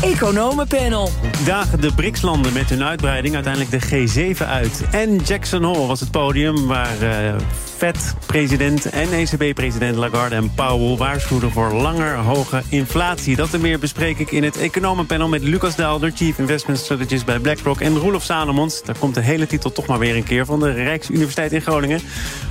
Economenpanel. Dagen de BRICS-landen met hun uitbreiding uiteindelijk de G7 uit. En Jackson Hole was het podium waar uh, Fed-president en ECB-president Lagarde en Powell waarschuwden voor langer hoge inflatie. Dat en meer bespreek ik in het Economenpanel met Lucas Daalder, Chief Investment Strategist bij BlackRock, en Roelof Salomons. Daar komt de hele titel toch maar weer een keer van de Rijksuniversiteit in Groningen.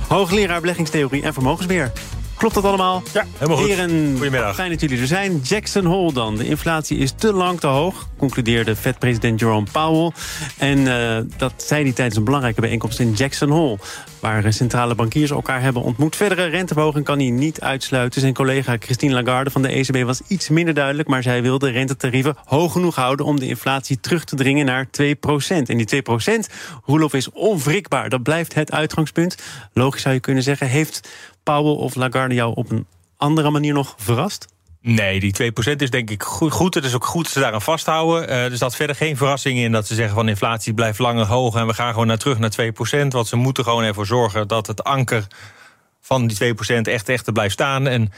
Hoogleraar beleggingstheorie en vermogensbeheer. Klopt dat allemaal? Ja, helemaal goed. Heren, Goedemiddag. Fijn dat jullie er zijn. Jackson Hole dan. De inflatie is te lang te hoog, concludeerde Fed-president Jerome Powell. En uh, dat zei hij tijdens een belangrijke bijeenkomst in Jackson Hole... waar centrale bankiers elkaar hebben ontmoet. Verdere renteverhoging kan hij niet uitsluiten. Zijn collega Christine Lagarde van de ECB was iets minder duidelijk... maar zij wil de rentetarieven hoog genoeg houden... om de inflatie terug te dringen naar 2% En die 2% Roelof, is onwrikbaar. Dat blijft het uitgangspunt. Logisch zou je kunnen zeggen, heeft Powell of Lagarde jou op een andere manier nog verrast? Nee, die 2% is denk ik goed. goed. Het is ook goed dat ze daaraan vasthouden. Uh, er staat verder geen verrassing in dat ze zeggen van inflatie blijft langer hoog en we gaan gewoon naar terug naar 2%. Want ze moeten gewoon ervoor zorgen dat het anker van die 2% echt, echt blijft staan. En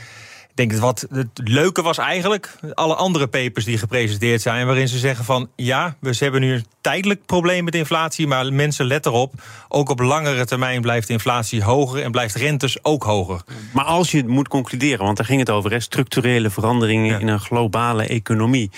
ik denk dat wat het leuke was eigenlijk alle andere papers die gepresenteerd zijn, waarin ze zeggen van ja, we hebben nu een tijdelijk probleem met inflatie, maar mensen let erop, ook op langere termijn blijft inflatie hoger en blijft rentes ook hoger. Maar als je moet concluderen, want daar ging het over, hè, structurele veranderingen ja. in een globale economie,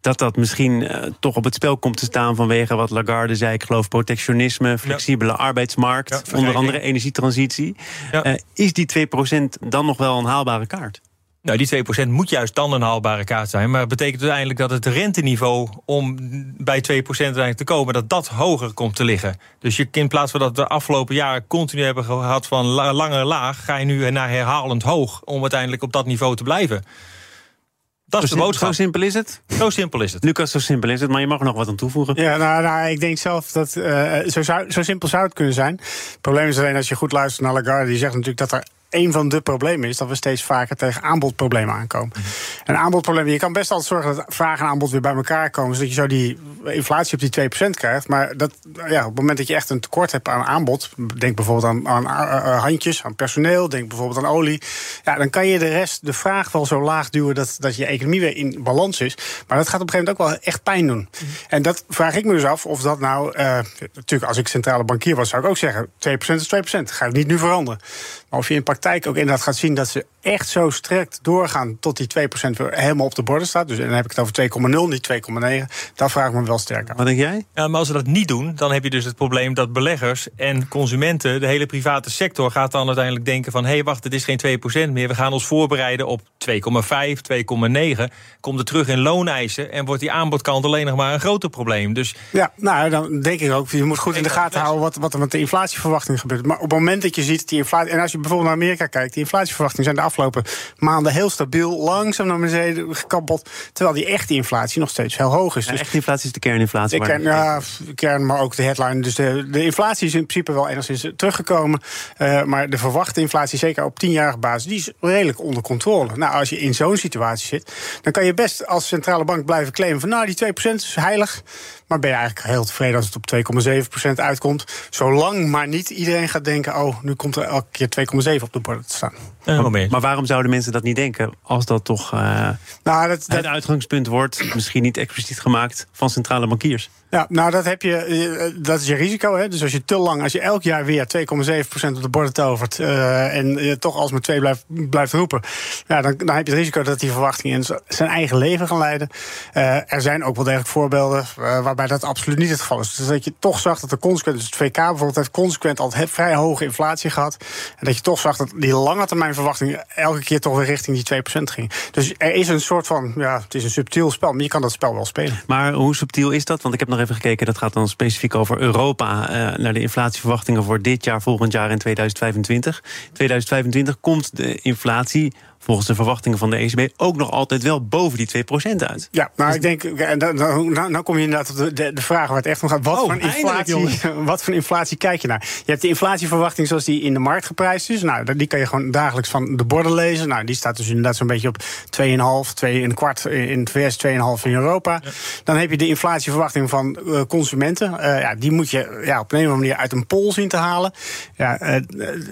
dat dat misschien uh, toch op het spel komt te staan vanwege wat Lagarde zei, ik geloof protectionisme, flexibele ja. arbeidsmarkt, ja, onder andere energietransitie. Uh, is die 2% dan nog wel een haalbare kaart? Nou, die 2% moet juist dan een haalbare kaart zijn. Maar het betekent uiteindelijk dat het renteniveau om bij 2% uiteindelijk te komen, dat dat hoger komt te liggen. Dus je, in plaats van dat we de afgelopen jaren continu hebben gehad van langer laag, ga je nu naar herhalend hoog om uiteindelijk op dat niveau te blijven. Dat is zo de boodschap. Zo simpel is het? Zo simpel is het. Lucas, zo simpel is het, maar je mag nog wat aan toevoegen. Ja, nou, nou ik denk zelf dat uh, zo, zou, zo simpel zou het kunnen zijn. Het probleem is alleen als je goed luistert naar Lagarde, die zegt natuurlijk dat er een van de problemen is dat we steeds vaker tegen aanbodproblemen aankomen. En aanbodproblemen, je kan best altijd zorgen dat vraag en aanbod weer bij elkaar komen, zodat je zo die inflatie op die 2% krijgt. Maar dat, ja, op het moment dat je echt een tekort hebt aan aanbod, denk bijvoorbeeld aan, aan handjes, aan personeel, denk bijvoorbeeld aan olie, ja, dan kan je de rest, de vraag wel zo laag duwen dat, dat je economie weer in balans is. Maar dat gaat op een gegeven moment ook wel echt pijn doen. En dat vraag ik me dus af of dat nou, uh, natuurlijk als ik centrale bankier was, zou ik ook zeggen, 2% is 2%, ga niet nu veranderen. Maar of je praktijk ook inderdaad gaat zien dat ze echt zo strikt doorgaan tot die 2% weer helemaal op de borden staat. Dus dan heb ik het over 2,0, niet 2,9. Dat vraag ik me wel sterk aan. Wat denk jij? Ja, maar als we dat niet doen, dan heb je dus het probleem dat beleggers en consumenten, de hele private sector, gaat dan uiteindelijk denken van hé, hey, wacht, het is geen 2% meer. We gaan ons voorbereiden op 2,5, 2,9. Komt er terug in looneisen en wordt die aanbodkant alleen nog maar een groter probleem. Dus ja, nou dan denk ik ook, je moet goed in de gaten houden wat, wat er met de inflatieverwachting gebeurt. Maar op het moment dat je ziet die inflatie, en als je bijvoorbeeld naar Amerika kijkt, die inflatieverwachtingen zijn de afgelopen maanden heel stabiel, langzaam naar beneden gekabbeld. Terwijl die echte inflatie nog steeds heel hoog is. Ja, dus echte inflatie is de kerninflatie. De kern, ja, kern, maar ook de headline. Dus de, de inflatie is in principe wel enigszins teruggekomen. Uh, maar de verwachte inflatie, zeker op tienjarige basis, die is redelijk onder controle. Nou, als je in zo'n situatie zit, dan kan je best als centrale bank blijven claimen van nou, die 2% is heilig. Maar ben je eigenlijk heel tevreden als het op 2,7% uitkomt. Zolang maar niet iedereen gaat denken: oh, nu komt er elke keer 2,7 op de borden te staan. Maar, maar waarom zouden mensen dat niet denken als dat toch uh, nou, dat, dat... het uitgangspunt wordt, misschien niet expliciet gemaakt, van centrale bankiers? Ja, nou dat heb je, dat is je risico. Hè? Dus als je te lang, als je elk jaar weer 2,7% op de borden tovert uh, en je toch als met 2 blijft, blijft roepen, ja, dan, dan heb je het risico dat die verwachtingen in zijn eigen leven gaan leiden. Uh, er zijn ook wel degelijk voorbeelden waarbij dat absoluut niet het geval is. Dus dat je toch zag dat de consequent, dus het VK bijvoorbeeld heeft consequent altijd vrij hoge inflatie gehad. En dat je toch zag dat die lange termijn verwachtingen elke keer toch weer richting die 2% ging. Dus er is een soort van, ja, het is een subtiel spel, maar je kan dat spel wel spelen. Maar hoe subtiel is dat? Want ik heb nog gekeken, dat gaat dan specifiek over Europa, uh, naar de inflatieverwachtingen voor dit jaar, volgend jaar en 2025. 2025 komt de inflatie volgens de verwachtingen van de ECB ook nog altijd wel boven die 2% uit. Ja, nou dus ik denk, en dan, nou, nou kom je inderdaad op de, de, de vraag waar het echt om gaat. Wat, oh, voor inflatie, wat voor inflatie kijk je naar? Je hebt de inflatieverwachting zoals die in de markt geprijsd is. Nou, die kan je gewoon dagelijks van de borden lezen. Nou, die staat dus inderdaad zo'n beetje op 2,5, 2 en kwart in het VS, 2,5 in Europa. Dan heb je de inflatieverwachting van uh, consumenten. Uh, ja, die moet je ja, op een of andere manier uit een pool zien te halen. Ja, uh,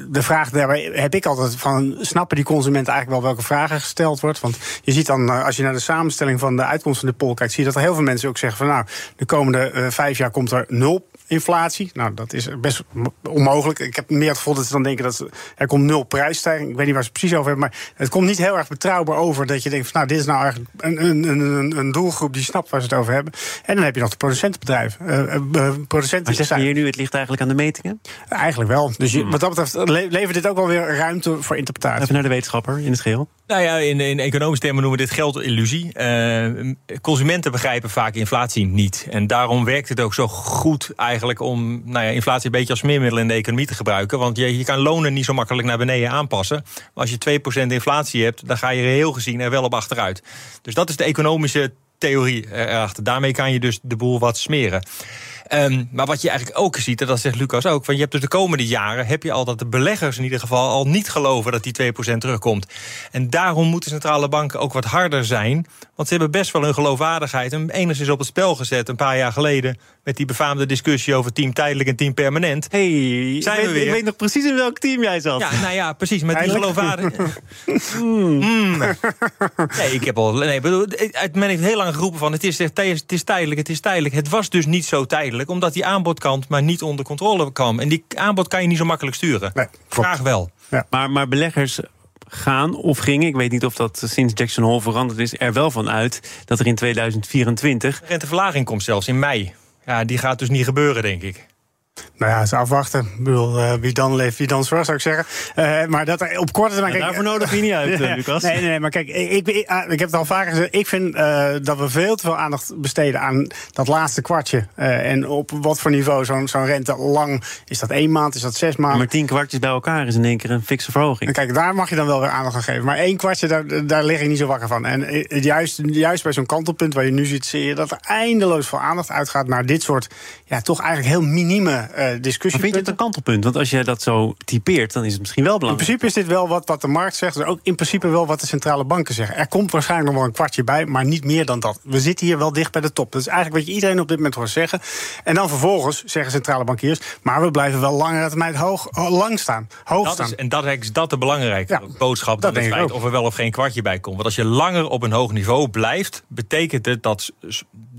de vraag daarbij heb ik altijd van, snappen die consumenten eigenlijk wel welke vragen gesteld wordt? Want je ziet dan, als je naar de samenstelling van de uitkomst van de poll kijkt, zie je dat er heel veel mensen ook zeggen van, nou, de komende vijf jaar komt er nul inflatie. Nou, dat is best onmogelijk. Ik heb meer het gevoel dat ze dan denken dat er komt nul prijsstijging. Ik weet niet waar ze het precies over hebben, maar het komt niet heel erg betrouwbaar over dat je denkt van, nou, dit is nou eigenlijk een, een, een, een doelgroep die snapt waar ze het over hebben. En dan heb je nog de producentenbedrijven. Uh, uh, producenten maar zeg je hier nu, het ligt eigenlijk aan de metingen? Eigenlijk wel. Dus je, hmm. wat dat betreft levert dit ook wel weer ruimte voor interpretatie. Even naar de wetenschapper in het geheel. Nou ja, in, in economische termen noemen we dit geldillusie. Uh, consumenten begrijpen vaak inflatie niet. En daarom werkt het ook zo goed eigenlijk om nou ja, inflatie een beetje als smeermiddel in de economie te gebruiken. Want je, je kan lonen niet zo makkelijk naar beneden aanpassen. Maar als je 2% inflatie hebt, dan ga je heel gezien er wel op achteruit. Dus dat is de economische theorie erachter. Daarmee kan je dus de boel wat smeren. Um, maar wat je eigenlijk ook ziet, en dat zegt Lucas ook... Van je hebt dus de komende jaren heb je al dat de beleggers in ieder geval... al niet geloven dat die 2% terugkomt. En daarom moeten centrale banken ook wat harder zijn. Want ze hebben best wel hun geloofwaardigheid... en enigszins op het spel gezet een paar jaar geleden... met die befaamde discussie over team tijdelijk en team permanent. hey, zijn ik, we weer. ik weet nog precies in welk team jij zat. Ja, nou ja, precies, met die geloofwaardigheid. mm. Nee, ik heb al... Nee, bedoel, men heeft heel lang geroepen van... Het is, het is tijdelijk, het is tijdelijk. Het was dus niet zo tijdelijk omdat die aanbodkant maar niet onder controle kwam. En die aanbod kan je niet zo makkelijk sturen. Nee, Vraag wel. Ja. Maar, maar beleggers gaan of gingen, ik weet niet of dat sinds Jackson Hole veranderd is, er wel van uit dat er in 2024. Renteverlaging komt zelfs in mei. Ja, die gaat dus niet gebeuren, denk ik. Nou ja, eens afwachten. Ik bedoel, uh, wie dan leeft, wie dan zorgt, zou ik zeggen. Uh, maar dat er op korte termijn... Ja, daarvoor nodig je niet uit, uh, Lucas. Nee, nee, maar kijk, ik, ik, ah, ik heb het al vaker gezegd. Ik vind dat we veel te veel aandacht besteden aan dat laatste kwartje. en op wat voor niveau zo'n zo'n rente lang... Is dat één maand, is dat zes maanden? Maar tien kwartjes bij elkaar is in één keer een fikse verhoging. En kijk, daar mag je dan wel weer aandacht aan geven. Maar één kwartje, daar, daar lig ik niet zo wakker van. En juist, juist bij zo'n kantelpunt waar je nu ziet... zie je dat er eindeloos veel aandacht uitgaat naar dit soort... ja, toch eigenlijk heel minieme discussies vind je het een kantelpunt? Want als je dat zo typeert, dan is het misschien wel belangrijk. In principe is dit wel wat, wat de markt zegt. Dus ook in principe wel wat de centrale banken zeggen. Er komt waarschijnlijk nog wel een kwartje bij, maar niet meer dan dat. We zitten hier wel dicht bij de top. Dat is eigenlijk wat je iedereen op dit moment hoort zeggen. En dan vervolgens zeggen centrale bankiers... maar we blijven wel langere termijn hoog, lang staan. Hoog dat staan. Is, en dat is dat de belangrijke boodschap dan het feit of er wel of geen kwartje bij komt. Want als je langer op een hoog niveau blijft... betekent het dat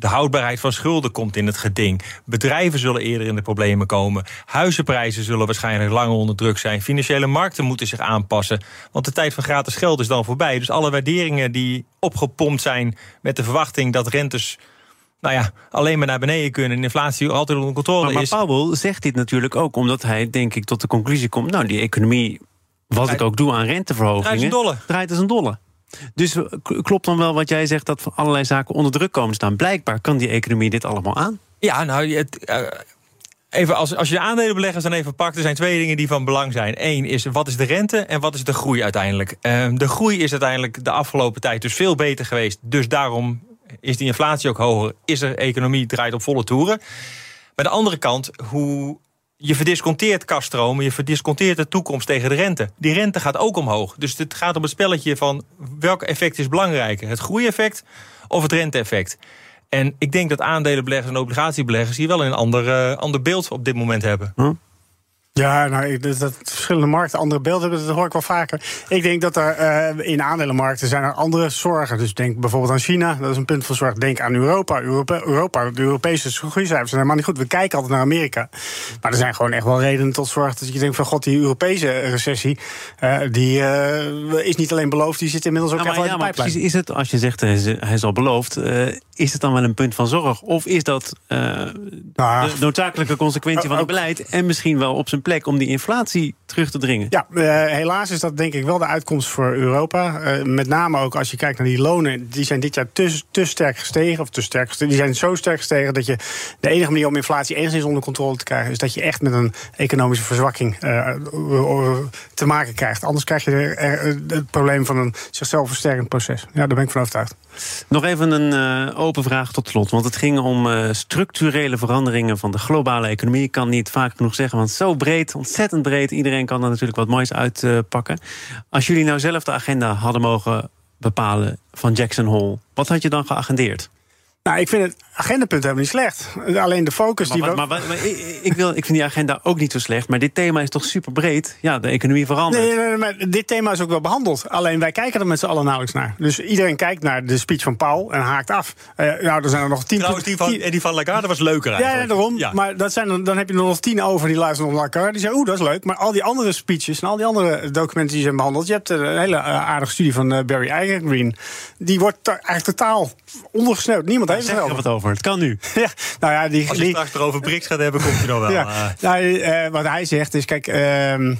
de houdbaarheid van schulden komt in het geding. Bedrijven zullen eerder in de problemen komen. Huizenprijzen zullen waarschijnlijk langer onder druk zijn. Financiële markten moeten zich aanpassen. Want de tijd van gratis geld is dan voorbij. Dus alle waarderingen die opgepompt zijn met de verwachting dat rentes nou ja, alleen maar naar beneden kunnen en inflatie altijd onder controle maar, maar is. Maar Powell zegt dit natuurlijk ook omdat hij, denk ik, tot de conclusie komt... nou, die economie, wat ik ook doe aan renteverhogingen... Draait als een dolle. Draait als een dolle. Dus klopt dan wel wat jij zegt dat allerlei zaken onder druk komen staan? Blijkbaar kan die economie dit allemaal aan. Ja, nou, het, uh, even als, als je de aandelenbeleggers dan even pakt, er zijn twee dingen die van belang zijn. Eén is wat is de rente en wat is de groei uiteindelijk. Uh, de groei is uiteindelijk de afgelopen tijd dus veel beter geweest. Dus daarom is die inflatie ook hoger. Is er economie draait op volle toeren. Maar de andere kant, hoe je verdisconteert kaststromen, je verdisconteert de toekomst tegen de rente. Die rente gaat ook omhoog. Dus het gaat om het spelletje van welk effect is belangrijker? Het groeieffect of het renteeffect? En ik denk dat aandelenbeleggers en obligatiebeleggers hier wel een ander, uh, ander beeld op dit moment hebben. Hm? Ja, nou, dat, dat verschillende markten andere beelden hebben, dat hoor ik wel vaker. Ik denk dat er uh, in aandelenmarkten zijn er andere zorgen. Dus denk bijvoorbeeld aan China, dat is een punt van zorg. Denk aan Europa. Europa, Europa de Europese groeicijfers zijn helemaal niet goed. We kijken altijd naar Amerika. Maar er zijn gewoon echt wel redenen tot zorg dat je denkt van god, die Europese recessie, uh, die uh, is niet alleen beloofd, die zit inmiddels ook ja, echt wel ja, in de precies, is het, als je zegt hij is, hij is al beloofd, is het dan wel een punt van zorg? Of is dat nou, de noodzakelijke consequentie van het beleid en misschien wel op zijn plek om die inflatie terug te dringen. Ja, helaas is dat denk ik wel de uitkomst voor Europa. met name ook als je kijkt naar die lonen, die zijn dit jaar te, te sterk gestegen. Of te sterk gestegen, die zijn zo sterk gestegen dat je de enige manier om inflatie enigszins onder controle te krijgen, is dat je echt met een economische verzwakking te maken krijgt. Anders krijg je het probleem van een zichzelf versterkend proces. Ja, daar ben ik van overtuigd. Nog even een open vraag tot slot. Want het ging om structurele veranderingen van de globale economie. Ik kan niet vaak genoeg zeggen, want zo breed, ontzettend breed. Iedereen kan er natuurlijk wat moois uitpakken. Als jullie nou zelf de agenda hadden mogen bepalen van Jackson Hole, wat had je dan geagendeerd? Nou, ik vind het agendapunt helemaal niet slecht. Alleen de focus maar, die... Maar, maar, maar ik, ik, wil, ik vind die agenda ook niet zo slecht. Maar dit thema is toch super breed? Ja, de economie verandert. Nee, nee, nee, maar dit thema is ook wel behandeld. Alleen wij kijken er met z'n allen nauwelijks naar. Dus iedereen kijkt naar de speech van Paul en haakt af. Uh, nou, er zijn er nog tien... Trouwens, die van, die van Lagarde was leuker eigenlijk. Ja, daarom. Ja. Maar dat zijn, dan heb je er nog tien over die luisteren naar Lagarde. Die zeggen, oeh, dat is leuk. Maar al die andere speeches en al die andere documenten die zijn behandeld... je hebt een hele uh, aardige studie van uh, Barry Eigengreen. Die wordt eigenlijk totaal ondergesneeuwd. Niemand heeft er wat over. Het kan nu. Ja, nou ja, die, Als je straks erover BRICS gaat hebben, komt hij nog wel. Ja, nou, uh, wat hij zegt is, kijk... Uh,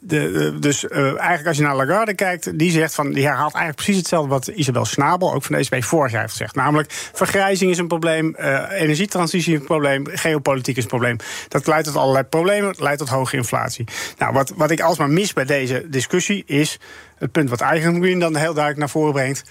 de, dus uh, eigenlijk als je naar Lagarde kijkt, die zegt van, die herhaalt eigenlijk precies hetzelfde wat Isabel Snabel, ook van de ECB, vorig jaar heeft gezegd. Namelijk, vergrijzing is een probleem, uh, energietransitie is een probleem, geopolitiek is een probleem. Dat leidt tot allerlei problemen, leidt tot hoge inflatie. Nou, wat, wat ik alsmaar mis bij deze discussie is het punt wat Eigengreen dan heel duidelijk naar voren brengt.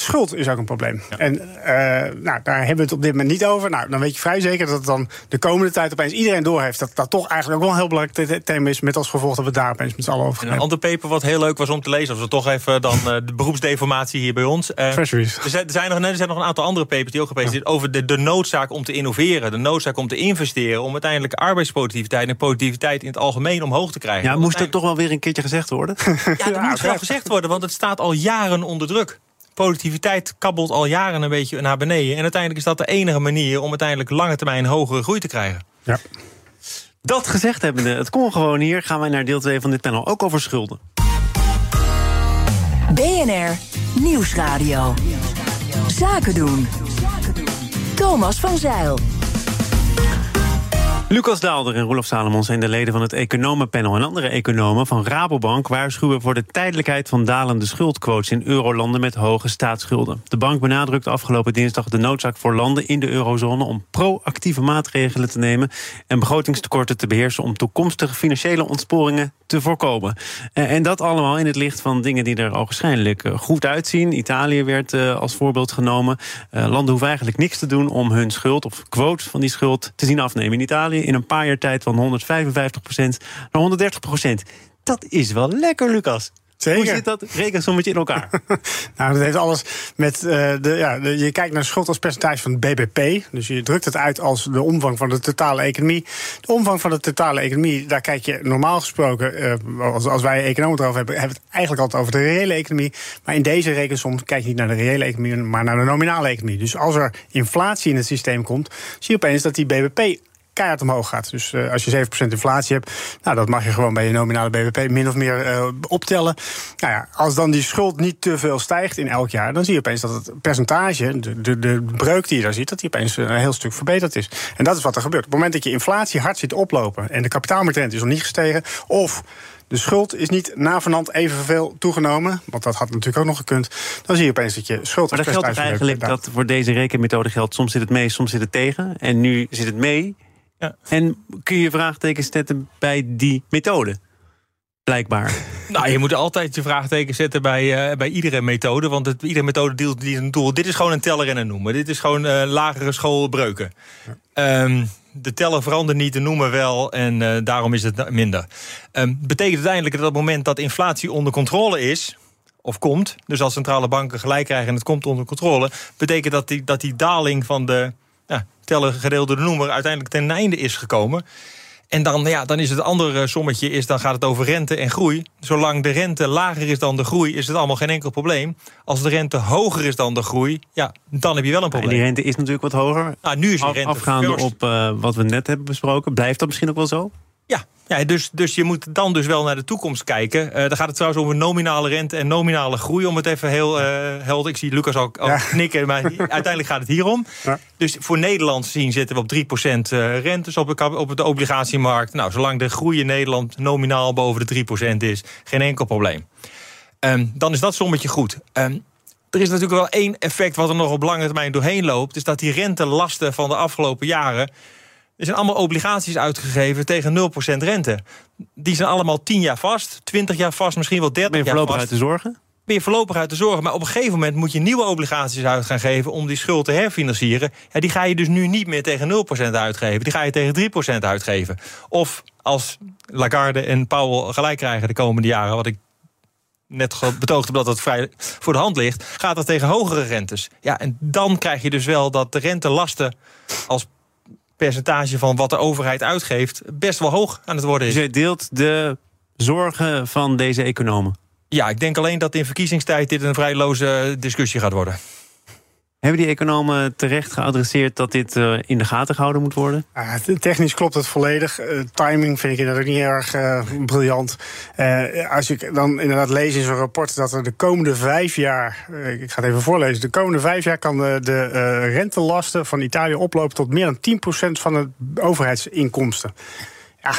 Schuld is ook een probleem. Ja. En uh, nou, daar hebben we het op dit moment niet over. Nou, dan weet je vrij zeker dat het dan de komende tijd opeens iedereen doorheeft. Dat dat toch eigenlijk ook wel een heel belangrijk thema is. Met als gevolg dat we daar opeens met z'n allen over gaan. Een ander paper wat heel leuk was om te lezen. Als we toch even dan uh, de beroepsdeformatie hier bij ons. Uh, Treasuries. Er zijn, er, zijn nog, er zijn nog een aantal andere papers die ook gepresenteerd ja. over de, de noodzaak om te innoveren. De noodzaak om te investeren. Om uiteindelijk arbeidsproductiviteit en productiviteit in het algemeen omhoog te krijgen. Ja, moest er toch wel weer een keertje gezegd worden? ja, dat moet wel gezegd worden. Want het staat al jaren onder druk productiviteit kabbelt al jaren een beetje naar beneden. En uiteindelijk is dat de enige manier om uiteindelijk lange termijn hogere groei te krijgen. Ja. Dat gezegd hebbende, het kon gewoon hier. Gaan wij naar deel 2 van dit panel, ook over schulden. BNR Nieuwsradio. Zaken doen. Thomas van Zeil. Lucas Daalder en Roelof Salomon zijn de leden van het economenpanel. En andere economen van Rabobank waarschuwen voor de tijdelijkheid van dalende schuldquotes in eurolanden met hoge staatsschulden. De bank benadrukt afgelopen dinsdag de noodzaak voor landen in de eurozone om proactieve maatregelen te nemen en begrotingstekorten te beheersen om toekomstige financiële ontsporingen te voorkomen. En dat allemaal in het licht van dingen die er waarschijnlijk goed uitzien. Italië werd als voorbeeld genomen. Landen hoeven eigenlijk niks te doen om hun schuld of quote van die schuld te zien afnemen. In Italië in een paar jaar tijd van 155% naar 130% Dat is wel lekker, Lucas. Zeker. Hoe zit dat rekensommetje in elkaar? nou, dat heeft alles met. Uh, de, ja, de, je kijkt naar schuld als percentage van het BBP. Dus je drukt het uit als de omvang van de totale economie. De omvang van de totale economie, daar kijk je normaal gesproken. Uh, als, als wij economen erover hebben, hebben we het eigenlijk altijd over de reële economie. Maar in deze rekensom kijk je niet naar de reële economie, maar naar de nominale economie. Dus als er inflatie in het systeem komt, zie je opeens dat die BBP keihard omhoog gaat. Dus uh, als je 7% inflatie hebt, nou, dat mag je gewoon bij je nominale BBP min of meer uh, optellen. Nou ja, als dan die schuld niet te veel stijgt in elk jaar, dan zie je opeens dat het percentage, de, de, de breuk die je daar ziet, dat die opeens een heel stuk verbeterd is. En dat is wat er gebeurt. Op het moment dat je inflatie hard ziet oplopen en de kapitaalmarktrente is nog niet gestegen, of de schuld is niet navenant evenveel toegenomen. Want dat had natuurlijk ook nog gekund. Dan zie je opeens dat je schuld... Maar dat geldt eigenlijk dat voor deze rekenmethode geldt... soms zit het mee, soms zit het tegen. En nu zit het mee. Ja. En kun je vraagtekens zetten bij die methode? Blijkbaar. Nou, je moet altijd je vraagtekens zetten bij, uh, bij iedere methode. Want het, iedere methode deelt een doel. Dit is gewoon een teller en een noemen. Dit is gewoon uh, lagere schoolbreuken. Ja. Um, de teller verandert niet, de noemen wel. En uh, daarom is het minder. Um, betekent uiteindelijk dat op het moment dat inflatie onder controle is of komt, dus als centrale banken gelijk krijgen en het komt onder controle, betekent dat die, dat die daling van de ja, tellen gedeelde de noemer uiteindelijk ten einde is gekomen. En dan, ja, dan is het andere sommetje, is, dan gaat het over rente en groei. Zolang de rente lager is dan de groei, is het allemaal geen enkel probleem. Als de rente hoger is dan de groei, ja, dan heb je wel een probleem. En die rente is natuurlijk wat hoger. Nou, nu is die rente Afgaande first. op uh, wat we net hebben besproken. Blijft dat misschien ook wel zo? Ja, ja, dus, dus je moet dan dus wel naar de toekomst kijken. Uh, dan gaat het trouwens over nominale rente en nominale groei. Om het even heel uh, helder... Ik zie Lucas al, al knikken, maar uiteindelijk gaat het hierom. Ja. Dus voor Nederland zien zitten we op 3% uh, rentes op de, op de obligatiemarkt. Nou, zolang de groei in Nederland nominaal boven de 3% is... geen enkel probleem. Um, dan is dat sommetje goed. Um, er is natuurlijk wel één effect wat er nog op lange termijn doorheen loopt. Is dat die rentelasten van de afgelopen jaren er zijn allemaal obligaties uitgegeven tegen 0% rente. Die zijn allemaal 10 jaar vast, 20 jaar vast, misschien wel 30 jaar vast. Ben je voorlopig uit de zorgen? Je voorlopig uit de zorgen. Maar op een gegeven moment moet je nieuwe obligaties uit gaan geven... om die schuld te herfinancieren. Ja, die ga je dus nu niet meer tegen 0% uitgeven. Die ga je tegen 3% uitgeven. Of als Lagarde en Powell gelijk krijgen de komende jaren... wat ik net betoogd heb dat het vrij voor de hand ligt... gaat dat tegen hogere rentes. Ja, en dan krijg je dus wel dat de rentelasten als percentage van wat de overheid uitgeeft best wel hoog aan het worden is. Dus deelt de zorgen van deze economen? Ja, ik denk alleen dat in verkiezingstijd dit een vrij loze discussie gaat worden. Hebben die economen terecht geadresseerd dat dit uh, in de gaten gehouden moet worden? Technisch klopt het volledig. Uh, timing vind ik inderdaad niet erg uh, briljant. als ik dan inderdaad lees in zo'n rapport dat er de komende vijf jaar, ik ga het even voorlezen, de komende vijf jaar kan de, de rentelasten van Italië oplopen tot meer dan 10% van de overheidsinkomsten. Ja,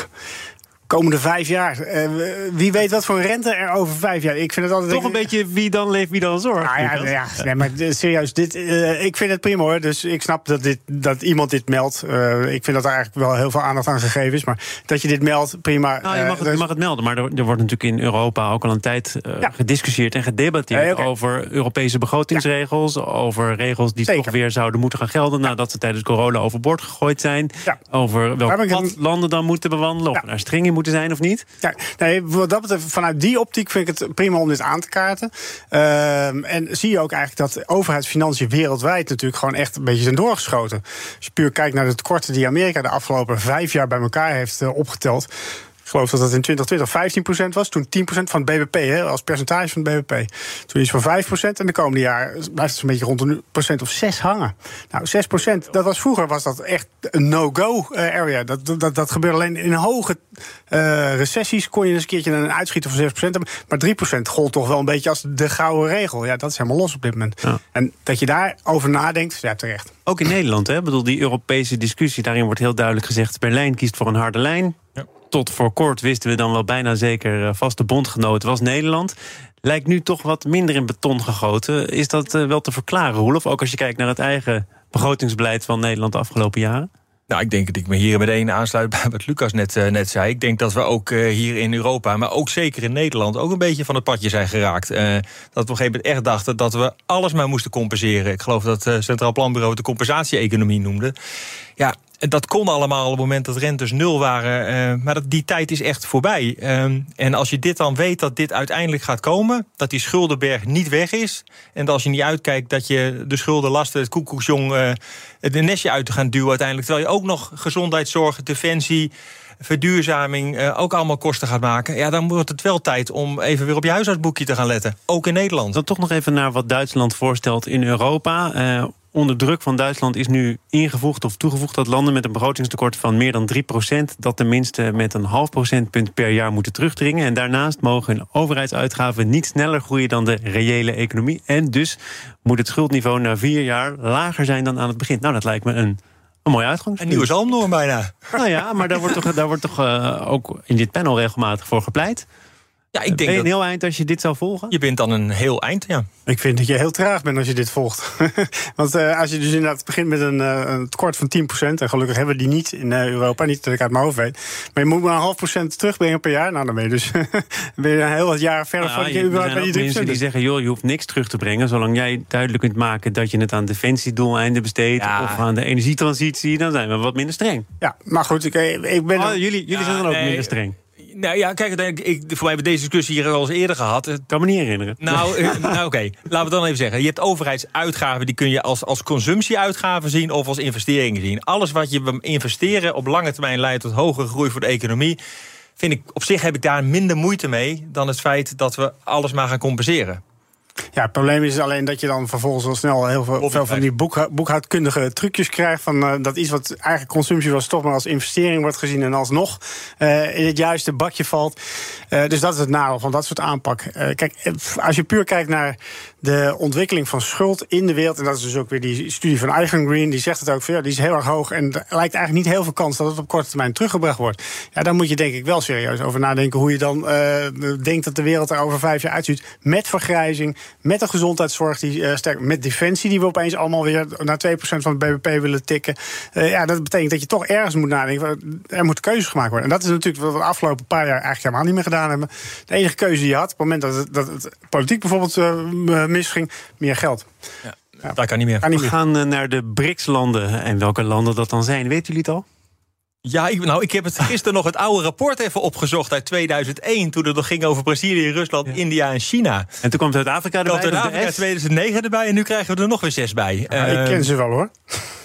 komende vijf jaar. Uh, wie weet wat voor rente er over vijf jaar. Ik vind het altijd. Toch een beetje wie dan leeft, wie dan zorgt. Ah, ja, ja, nee, maar serieus, dit, uh, ik vind het prima hoor. Dus ik snap dat, dit, dat iemand dit meldt. Uh, ik vind dat er eigenlijk wel heel veel aandacht aan gegeven is. Maar dat je dit meldt, prima. Nou, je, mag het, je mag het melden. Maar er, er, wordt natuurlijk in Europa ook al een tijd ja. gediscussieerd en gedebatteerd okay. over Europese begrotingsregels. Over regels die Zeker. toch weer zouden moeten gaan gelden nadat ze tijdens corona overboord gegooid zijn. Over welke pad landen dan moeten bewandelen. Of naar streng in moeten zijn of niet? Ja, nee, wat dat vanuit die optiek vind ik het prima om dit aan te kaarten. Uh, en zie je ook eigenlijk dat overheidsfinanciën wereldwijd natuurlijk gewoon echt een beetje zijn doorgeschoten. Als je puur kijkt naar de tekorten die Amerika de afgelopen vijf jaar bij elkaar heeft uh, opgeteld. Ik geloof dat dat in 2020 15% was. Toen 10% van het BBP, hè, als percentage van het BBP. Toen is het van 5% en de komende jaar blijft het zo'n beetje rond een procent of 6 hangen. Nou, 6%, dat was vroeger was dat echt een no-go eh, area. Dat, dat, dat gebeurde alleen in hoge uh, recessies. Kon je eens een keertje een uitschieter van 6% hebben. Maar 3% gold toch wel een beetje als de gouden regel. Ja, dat is helemaal los op dit moment. Ja. En dat je daarover nadenkt, ja, terecht. Ook in Nederland, hè? Ik bedoel, die Europese discussie, daarin wordt heel duidelijk gezegd: Berlijn kiest voor een harde lijn. Ja tot voor kort wisten we dan wel bijna zeker eh, vaste bondgenoot was Nederland. Lijkt nu toch wat minder in beton gegoten. Is dat eh, wel te verklaren, Roelof? Ook als je kijkt naar het eigen begrotingsbeleid van Nederland de afgelopen jaren? Nou, ik denk dat ik me hier meteen aansluit bij wat Lucas net, uh, net zei. Ik denk dat we ook hier in Europa, maar ook zeker in Nederland... ook een beetje van het padje zijn geraakt. Dat we op een gegeven moment echt dachten dat we alles maar moesten compenseren. Ik geloof dat het Centraal Planbureau de compensatie-economie noemde. Ja, dat kon allemaal op het moment dat rentes nul waren. Uh, maar dat, die tijd is echt voorbij. Uh, en als je dit dan weet dat dit uiteindelijk gaat komen, dat die schuldenberg niet weg is. En dat als je niet uitkijkt dat je de schuldenlasten, het koekoeksjong, uh, het nestje uit te gaan duwen uiteindelijk. Terwijl je ook nog gezondheidszorg, defensie verduurzaming uh, ook allemaal kosten gaat maken... ja, dan wordt het wel tijd om even weer op je huisartsboekje te gaan letten. Ook in Nederland. Dan toch nog even naar wat Duitsland voorstelt in Europa. Onder druk van Duitsland is nu ingevoegd of toegevoegd dat landen met een begrotingstekort van meer dan 3% dat tenminste met een half procentpunt per jaar moeten terugdringen. En daarnaast mogen hun overheidsuitgaven niet sneller groeien dan de reële economie. En dus moet het schuldniveau na vier jaar lager zijn dan aan het begin. Nou, dat lijkt me een een mooie uitgangspunt. Een nieuwe zalmnorm bijna. Nou ja, maar daar wordt toch, daar wordt toch uh, ook in dit panel regelmatig voor gepleit. Ja, ik denk ben je een heel eind als je dit zou volgen? Je bent dan een heel eind, ja. Ik vind dat je heel traag bent als je dit volgt. Want uh, als je dus inderdaad begint met een, uh, een tekort van 10%... en gelukkig hebben we die niet in uh, Europa, niet dat ik uit mijn hoofd weet... maar je moet maar een half procent terugbrengen per jaar. Nou, dan ben je dus ben je een heel wat jaar verder nou, van je überhaupt bij die mensen die zeggen, joh, je hoeft niks terug te brengen... zolang jij duidelijk kunt maken dat je het aan defensiedoeleinden besteedt... Ja. of aan de energietransitie, dan zijn we wat minder streng. Ja, maar goed, ik, ik ben... Oh, jullie jullie zijn dan ook minder streng. Nou ja, kijk, ik, voor mij hebben we deze discussie hier al eens eerder gehad. Ik kan me niet herinneren. Nou, eh, nou oké. Laten we dan even zeggen. Je hebt overheidsuitgaven, die kun je als, als consumptieuitgaven zien of als investeringen zien. Alles wat je investeren op lange termijn leidt tot hogere groei voor de economie. Vind ik, op zich heb ik daar minder moeite mee dan het feit dat we alles maar gaan compenseren. Ja, het probleem is alleen dat je dan vervolgens al snel heel veel, veel van die boek, boekhoudkundige trucjes krijgt. Van uh, dat iets wat eigenlijk consumptie was, toch maar als investering wordt gezien en alsnog uh, in het juiste bakje valt. Uh, dus dat is het nadeel van dat soort aanpak. kijk, als je puur kijkt naar de ontwikkeling van schuld in de wereld. En dat is dus ook weer die studie van Eigen Green. Die zegt het ook van die is heel erg hoog. En er lijkt eigenlijk niet heel veel kans dat het op korte termijn teruggebracht wordt. Ja, dan moet je denk ik wel serieus over nadenken hoe je dan uh, denkt dat de wereld er over vijf jaar uitziet. Met vergrijzing, met een gezondheidszorg die uh, sterk, met defensie die we opeens allemaal weer naar 2% van het BBP willen tikken. Uh, ja, dat betekent dat je toch ergens moet nadenken. Er moeten keuzes gemaakt worden. En dat is natuurlijk wat we de afgelopen paar jaar eigenlijk helemaal niet meer gedaan hebben. De enige keuze die je had, op het moment dat dat het politiek bijvoorbeeld misging, meer geld. Ja. Ja. Dat kan niet meer. Kan niet meer. We gaan naar de BRICS-landen. En welke landen dat dan zijn, weten jullie het al? Ja, ik, nou, ik heb het gisteren nog het oude rapport even opgezocht uit 2001. Toen het nog ging over Brazilië, Rusland, India en China. En toen kwam Zuid-Afrika erbij. Zuid-Afrika 2009 erbij en nu krijgen we er nog weer zes bij. Ja, uh, ik ken ze wel hoor.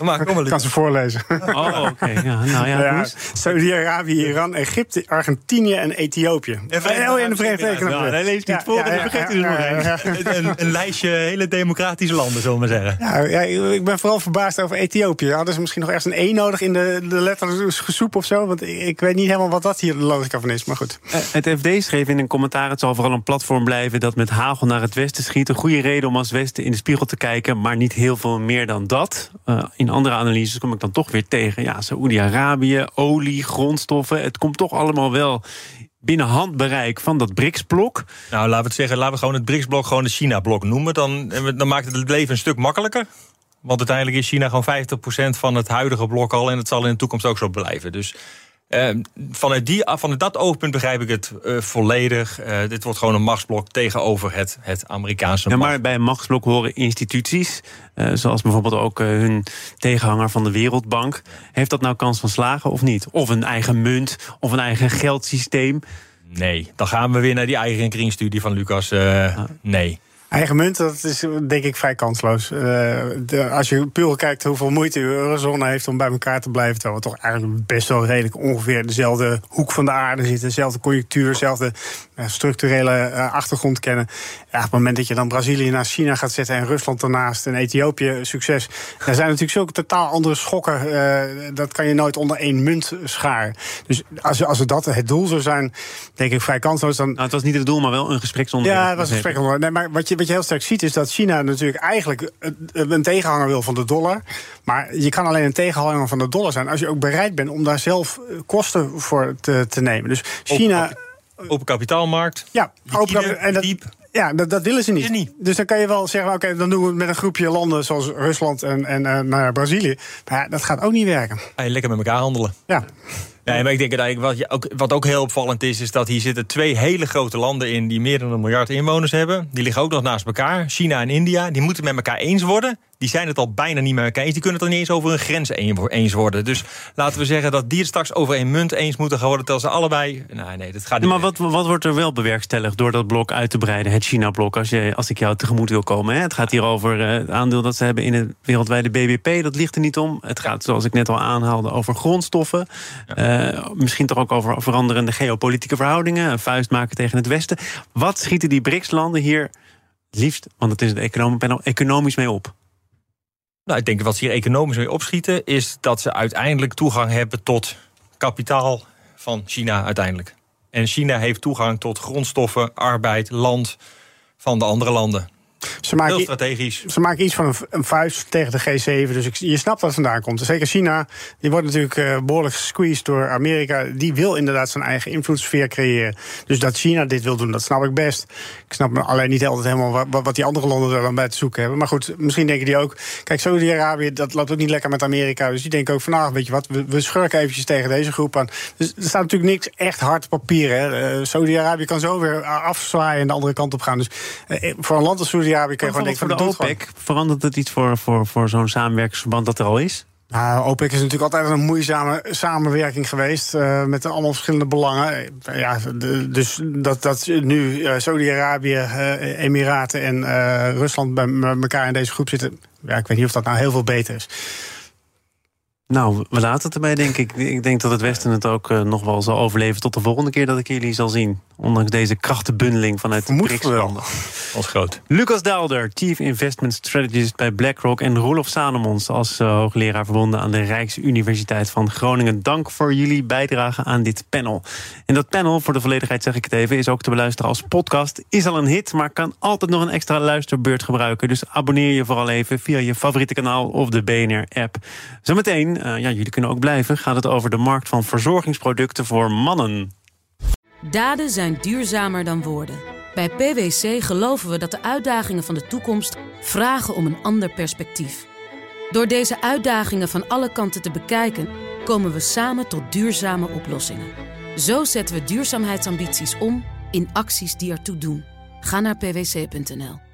Maar kom maar, ik kan ze voorlezen. Oh, oké. Okay. Ja, nou ja, ja Saudi-Arabië, Iran, Egypte, Argentinië en Ethiopië. En oh, en de Verenigde Staten. hij leest niet voor en vergeet er nog een. Een lijstje hele democratische landen, zullen we maar zeggen. Ja, ja, ik ben vooral verbaasd over Ethiopië. Hadden ze misschien nog ergens een E nodig in de, de letters gesoep of zo? Want ik weet niet helemaal wat dat hier de logica van is, maar goed. Het FD schreef in een commentaar... het zal vooral een platform blijven dat met hagel naar het westen schiet. Een goede reden om als westen in de spiegel te kijken... maar niet heel veel meer dan dat. Uh, in andere analyses kom ik dan toch weer tegen... ja, Saoedi-Arabië, olie, grondstoffen... het komt toch allemaal wel binnen handbereik van dat BRICS-blok. Nou, laten we het zeggen, laten we gewoon het BRICS-blok gewoon de China-blok noemen. Dan, dan maakt het het leven een stuk makkelijker. Want uiteindelijk is China gewoon 50% van het huidige blok al. En het zal in de toekomst ook zo blijven. Dus uh, vanuit, die, vanuit dat oogpunt begrijp ik het uh, volledig. Uh, dit wordt gewoon een machtsblok tegenover het, het Amerikaanse ja, Maar bij een machtsblok horen instituties, zoals bijvoorbeeld ook hun tegenhanger van de Wereldbank. Heeft dat nou kans van slagen of niet? Of een eigen munt, of een eigen geldsysteem? Nee, dan gaan we weer naar die eigen kringstudie van Lucas. Ah. Nee. Eigen munt, dat is denk ik vrij kansloos. Uh, de, als je puur kijkt hoeveel moeite de eurozone heeft om bij elkaar te blijven, terwijl we toch eigenlijk best wel redelijk ongeveer dezelfde hoek van de aarde zitten, dezelfde conjunctuur, dezelfde uh, structurele uh, achtergrond kennen. Ja, op het moment dat je dan Brazilië naar China gaat zetten en Rusland daarnaast en Ethiopië succes, daar zijn natuurlijk zulke totaal andere schokken. dat kan je nooit onder één munt scharen. Dus als, als dat het doel zou zijn, denk ik vrij kansloos. Dan... Nou, het was niet het doel, maar wel een gespreksonderwerp. Ja, het was een gespreksonderwerp. Nee, maar wat je wat je heel sterk ziet, is dat China natuurlijk eigenlijk een tegenhanger wil van de dollar. Maar je kan alleen een tegenhanger van de dollar zijn als je ook bereid bent om daar zelf eh, kosten voor te, te nemen. Dus China. Open kapitaalmarkt. Ja, open en dat, diep. Ja, dat, dat willen ze niet. niet. Dus dan kan je wel zeggen, oké, dan doen we het met een groepje landen zoals Rusland en, en uh, naar Brazilië. Maar ja, dat gaat ook niet werken. Ja, lekker met elkaar handelen. Ja. Nee, maar ik denk dat eigenlijk wat, ook, wat ook heel opvallend is, is dat hier zitten twee hele grote landen in die meer dan een miljard inwoners hebben. Die liggen ook nog naast elkaar, China en India. Die moeten met elkaar eens worden die zijn het al bijna niet met elkaar eens. Die kunnen het er niet eens over een grens eens worden. Dus laten we zeggen dat die het straks over een munt eens moeten gaan worden... terwijl ze allebei... Nee, nee, dat gaat niet Maar wat, wat wordt er wel bewerkstelligd door dat blok uit te breiden? Het China-blok, als, je, als ik jou tegemoet wil komen. Hè? Het gaat hier over uh, het aandeel dat ze hebben in het wereldwijde BBP. Dat ligt er niet om. Het gaat, zoals ik net al aanhaalde, over grondstoffen. Uh, misschien toch ook over veranderende geopolitieke verhoudingen. Een vuist maken tegen het Westen. Wat schieten die BRICS-landen hier liefst, want het is het economisch mee op? Nou, ik denk wat ze hier economisch mee opschieten, is dat ze uiteindelijk toegang hebben tot kapitaal van China uiteindelijk. En China heeft toegang tot grondstoffen, arbeid, land van de andere landen. Ze maken, Heel strategisch. Ze maken iets van een, een vuist tegen de G7. Dus ik, je snapt wat vandaan komt. Zeker China, die wordt natuurlijk uh, behoorlijk gesqueezed door Amerika. Die wil inderdaad zijn eigen invloedssfeer creëren. Dus dat China dit wil doen, dat snap ik best. Ik snap alleen niet altijd helemaal wat, wat die andere landen er dan bij te zoeken hebben. Maar goed, misschien denken die ook... Kijk, Saudi-Arabië, dat loopt ook niet lekker met Amerika. Dus die denken ook van, nou, weet je wat, we, we schurken eventjes tegen deze groep aan. Dus er staat natuurlijk niks echt hard papier. Uh, Saudi-Arabië kan zo weer afzwaaien en de andere kant op gaan. Dus uh, voor een land als Saudi Saudi-Arabië kan gewoon denken van de OPEC. Verandert het iets voor, voor, voor zo'n samenwerkingsverband dat er al is? Nou, OPEC is natuurlijk altijd een moeizame samenwerking geweest. Uh, met allemaal verschillende belangen. Ja, dus dat, dat nu uh, Saudi-Arabië, uh, Emiraten en Rusland bij elkaar in deze groep zitten. Ja, ik weet niet of dat nou heel veel beter is. Nou, we laten het erbij, denk ik. Ik denk dat het Westen het ook uh, nog wel zal overleven... tot de volgende keer dat ik jullie zal zien. Ondanks deze krachtenbundeling vanuit de BRICS-landen. Als groot. Lucas Daalder, Chief Investment Strategist bij BlackRock... en Roelof Sanemons als uh, hoogleraar verbonden aan de Rijksuniversiteit van Groningen. Dank voor jullie bijdrage aan dit panel. En dat panel, voor de volledigheid zeg ik het even... is ook te beluisteren als podcast. Is al een hit, maar kan altijd nog een extra luisterbeurt gebruiken. Dus abonneer je vooral even via je favoriete kanaal of de BNR-app. Zometeen, ja, jullie kunnen ook blijven... gaat het over de markt van verzorgingsproducten voor mannen. Daden zijn duurzamer dan woorden. Bij PwC geloven we dat de uitdagingen van de toekomst vragen om een ander perspectief. Door deze uitdagingen van alle kanten te bekijken, komen we samen tot duurzame oplossingen. Zo zetten we duurzaamheidsambities om in acties die ertoe doen. Ga naar pwc.nl.